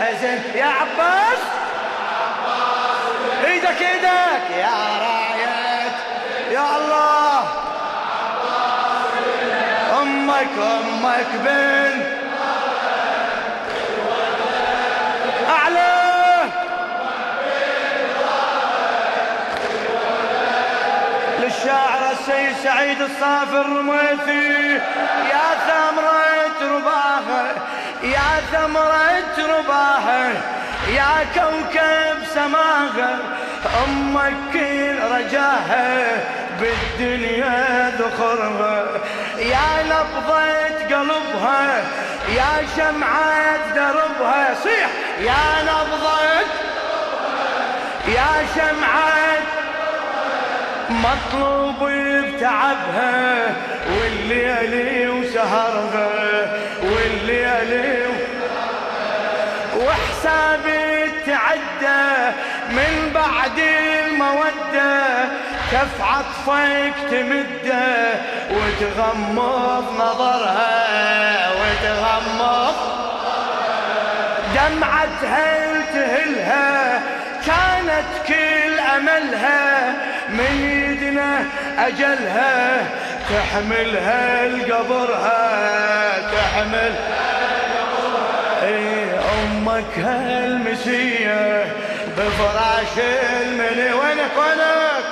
حزن. يا عباس. إيدك إيدك. يا راية يا الله. أمك أمك بنت. السيد سعيد الصافي الرميثي. يا ثمرة رباها يا ثمرة رباها يا كوكب سماها أمك كل رجاها بالدنيا ذخرها يا نبضة قلبها يا شمعة دربها صيح! يا نبضة يا شمعة مطلوب بتعبها والليالي وسهرها. وحسابي تعدى من بعد المودة. كف عطفك تمده وتغمض نظرها وتغمض دمعتها تهلها. كانت كل أملها من يدنا أجلها. تحملها لقبرها تحمل اي أمك هالمسية بفراش المني وينك وينك؟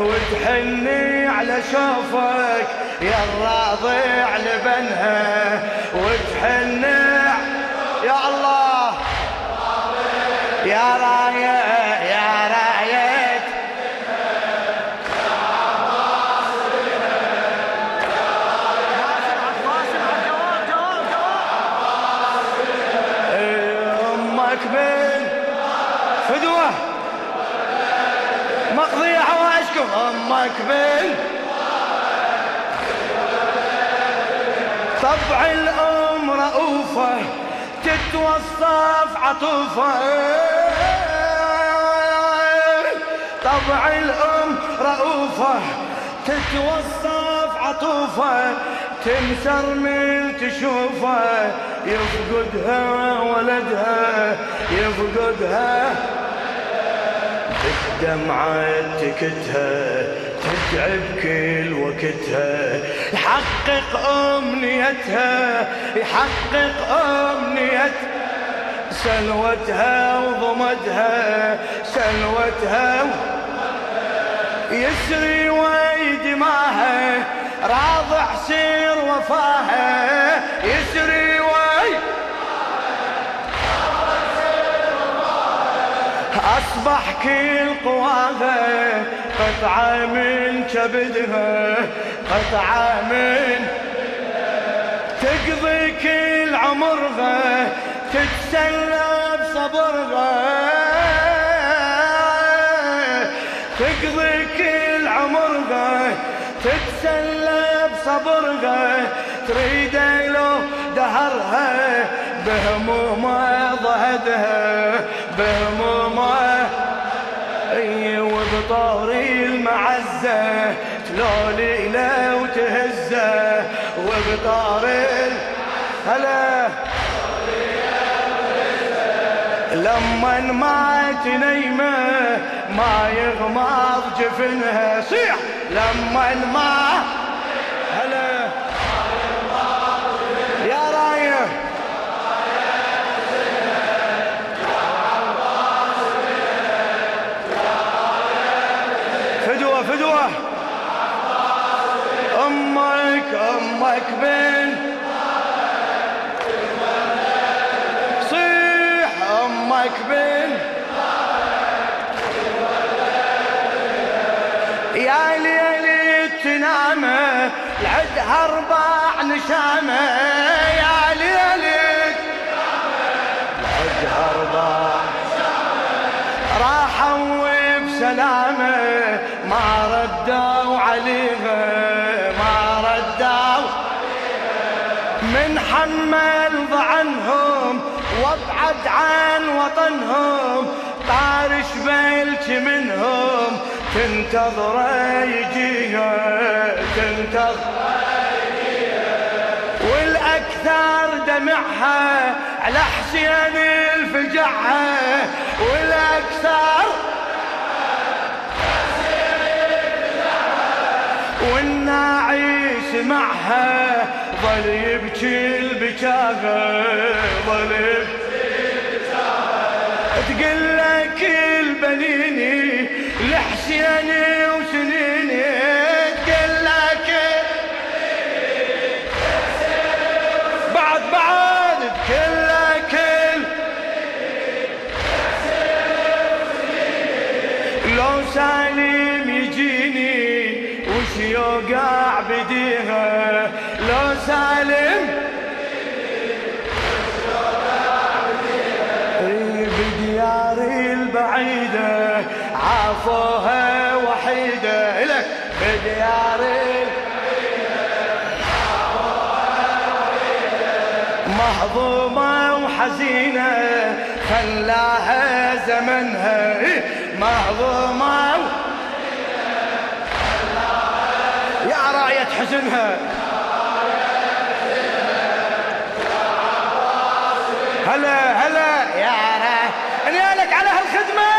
وتحني على شوفك يا الراضع لبنها وتحني بن فدوة. مقضية حوائجكم. أمك بن طبع الام رؤوفة تتوصف عطوفة. طبع الأم رؤوفة تتوصف عطوفة. تنسر من تشوفه يفقدها ولدها يفقدها. بدمعة تكتها تتعب كل وقتها. يحقق أمنيتها يحقق أمنيتها سلوتها وضمدها سلوتها يسري ويدماها راضع سير وفاها يسري وي. أصبح كل قواها قطعة من كبدها قطعة من تقضي كل عمرها تتسلى بصبرها بهمومه ضهدها بهمومه أي وبطاري المعزة تلولي لو تهزه وبطاري هلا لما ما تنيمه ما يغمض جفنها صيح! لما ما فدوه فدوه أمك أمك بنت أمك بن. يا ليلي تنامه العدها أربع نشامه يا ليلي العدها أربع راحوا بسلامه ما ردوا عليها ما ردوا من حمل ضعنهم وابعد عن وطنهم. طارش بلش منهم تنتظر يجيها تنتظر يجيها. معها على حسين الفجعها والاكثر والناعي سمعها ظل يبكي البكاها ظل يبكي البعيدة عافوها وحيدة. لك بدياري مهضومة وحزينة خلاها زمنها. مهضومة يا راية حزنها. هلا هلا. يا را أنا لك على هالخدمة.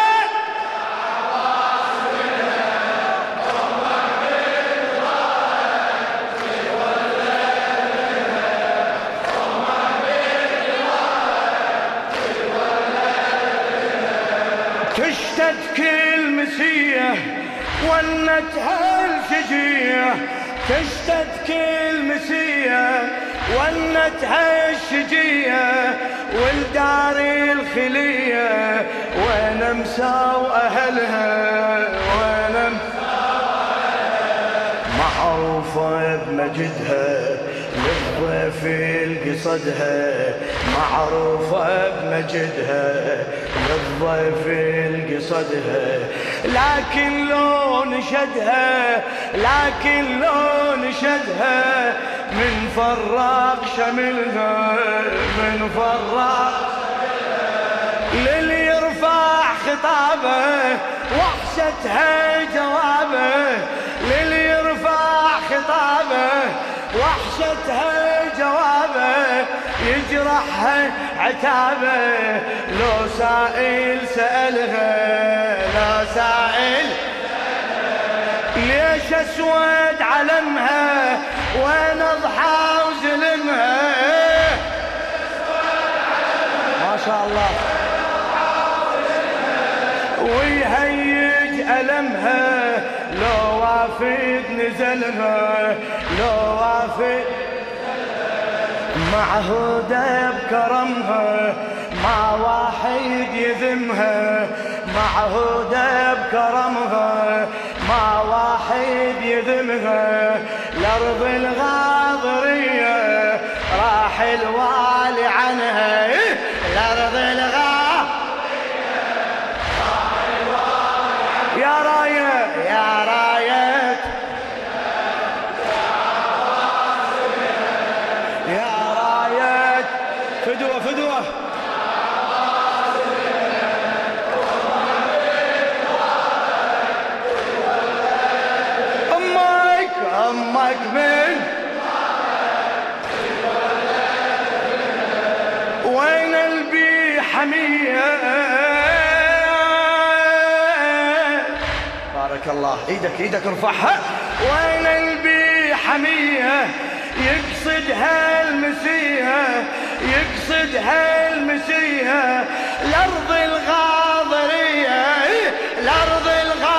تشتد كل مسيه ونتها الشجيه تشتد كل مسيه ونتها الشجيه والدار الخلية وين مساو أهلها وين معروفة بمجدها للضيف القصدها معروفة بمجدها للضيف القصدها لكن لو نشدها لكن لو نشدها من فراق شملها من فراق للي يرفع خطابه وحشتها جوابه. للي يرفع خطابه وحشتها يجرحها عتابة لو سائل سألها لو سائل. ليش أسود علمها وين أضحى وزلمها؟ ما شاء الله. ويهيج ألمها لو وافد نزلها لو وافد معهودة بكرمها مع واحد يذمها. معهودة حمية. بارك الله. إيدك إيدك ارفعها وين البي حمية؟ يقصد هالمسيها يقصد هالمسيها الأرض الغاضرية الأرض الغاضرية.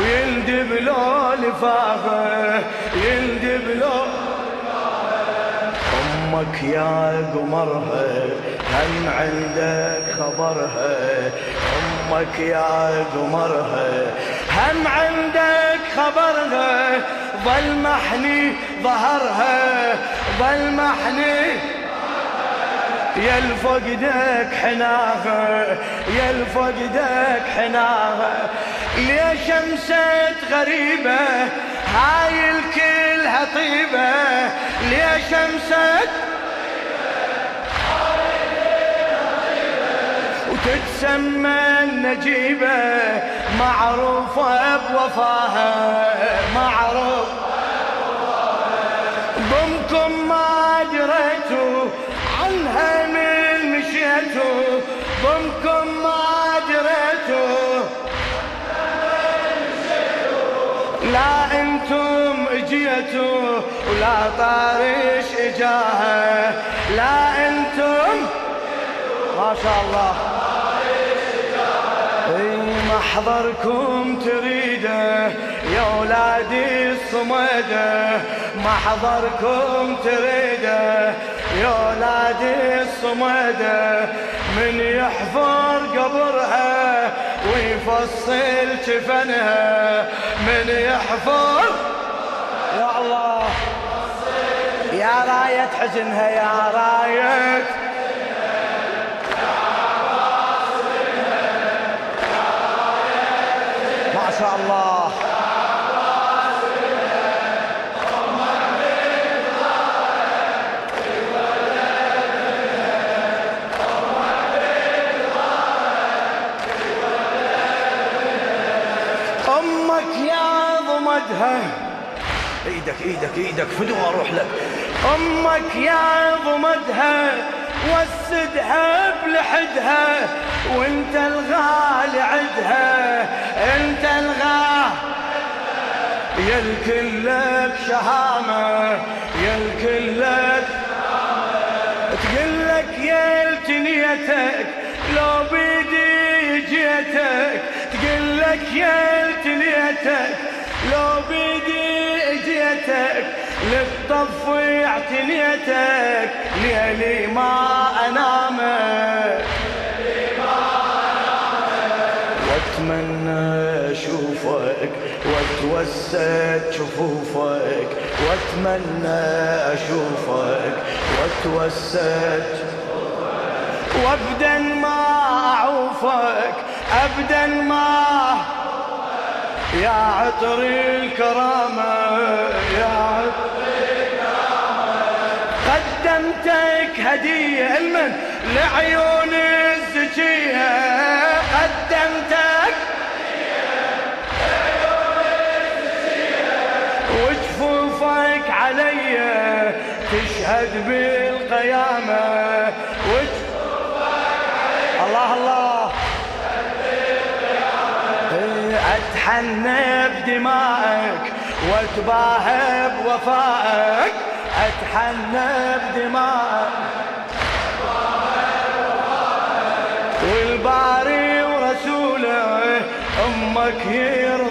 ويندب له لفافه أمك يا قمرها هم عندك خبرها؟ أمك يا قمرها هم عندك خبرها؟ ظل محني ظهرها ظل محني يا الفقدك حناها يا الفقدك حناها. ليش شمسة غريبة؟ هاي الكلها طيبة ليه شمسك وتتسمى النجيبة معروفة بوفاها معروف ضمكم ما دريتوا عنها من مشيتوا ضمكم ما ولا طارش اجاها لا أنتم؟ ما شاء الله. محضركم تريده يا ولادي الصمده. محضركم تريده يا ولادي الصمده. من يحفر قبرها ويفصل جفنها. من يحفر يا راية حزنها يا راية ما شاء الله. أمك يا ضمدها. إيدك إيدك إيدك فدوى أروح لك. أمك يا ضمدها وسدها بلحدها وانت الغالي عدها انت الغالي يا الكل لك شهامة يا تقول لك يا التنيتك لو بيدي جيتك تقول لك يا التنيتك لو بيدي جيتك. لتطفي اعتنيتك ليلي ما أنامك. وأتمنى أشوفك وأتوسد شفوفك. وأتمنى أشوفك وأتوسد وابدا ما أعوفك ابدا ما يا عطر الكرامة يا عطر قدمتك هدية المن لعيون الزكية. قدمتك وجفوفك علي تشهد بالقيامة. وجفوفك علي الله الله. اتحنى بدمائك واتباهى بوفائك اتحنى بدمائك والباري ورسوله أمك يرضى.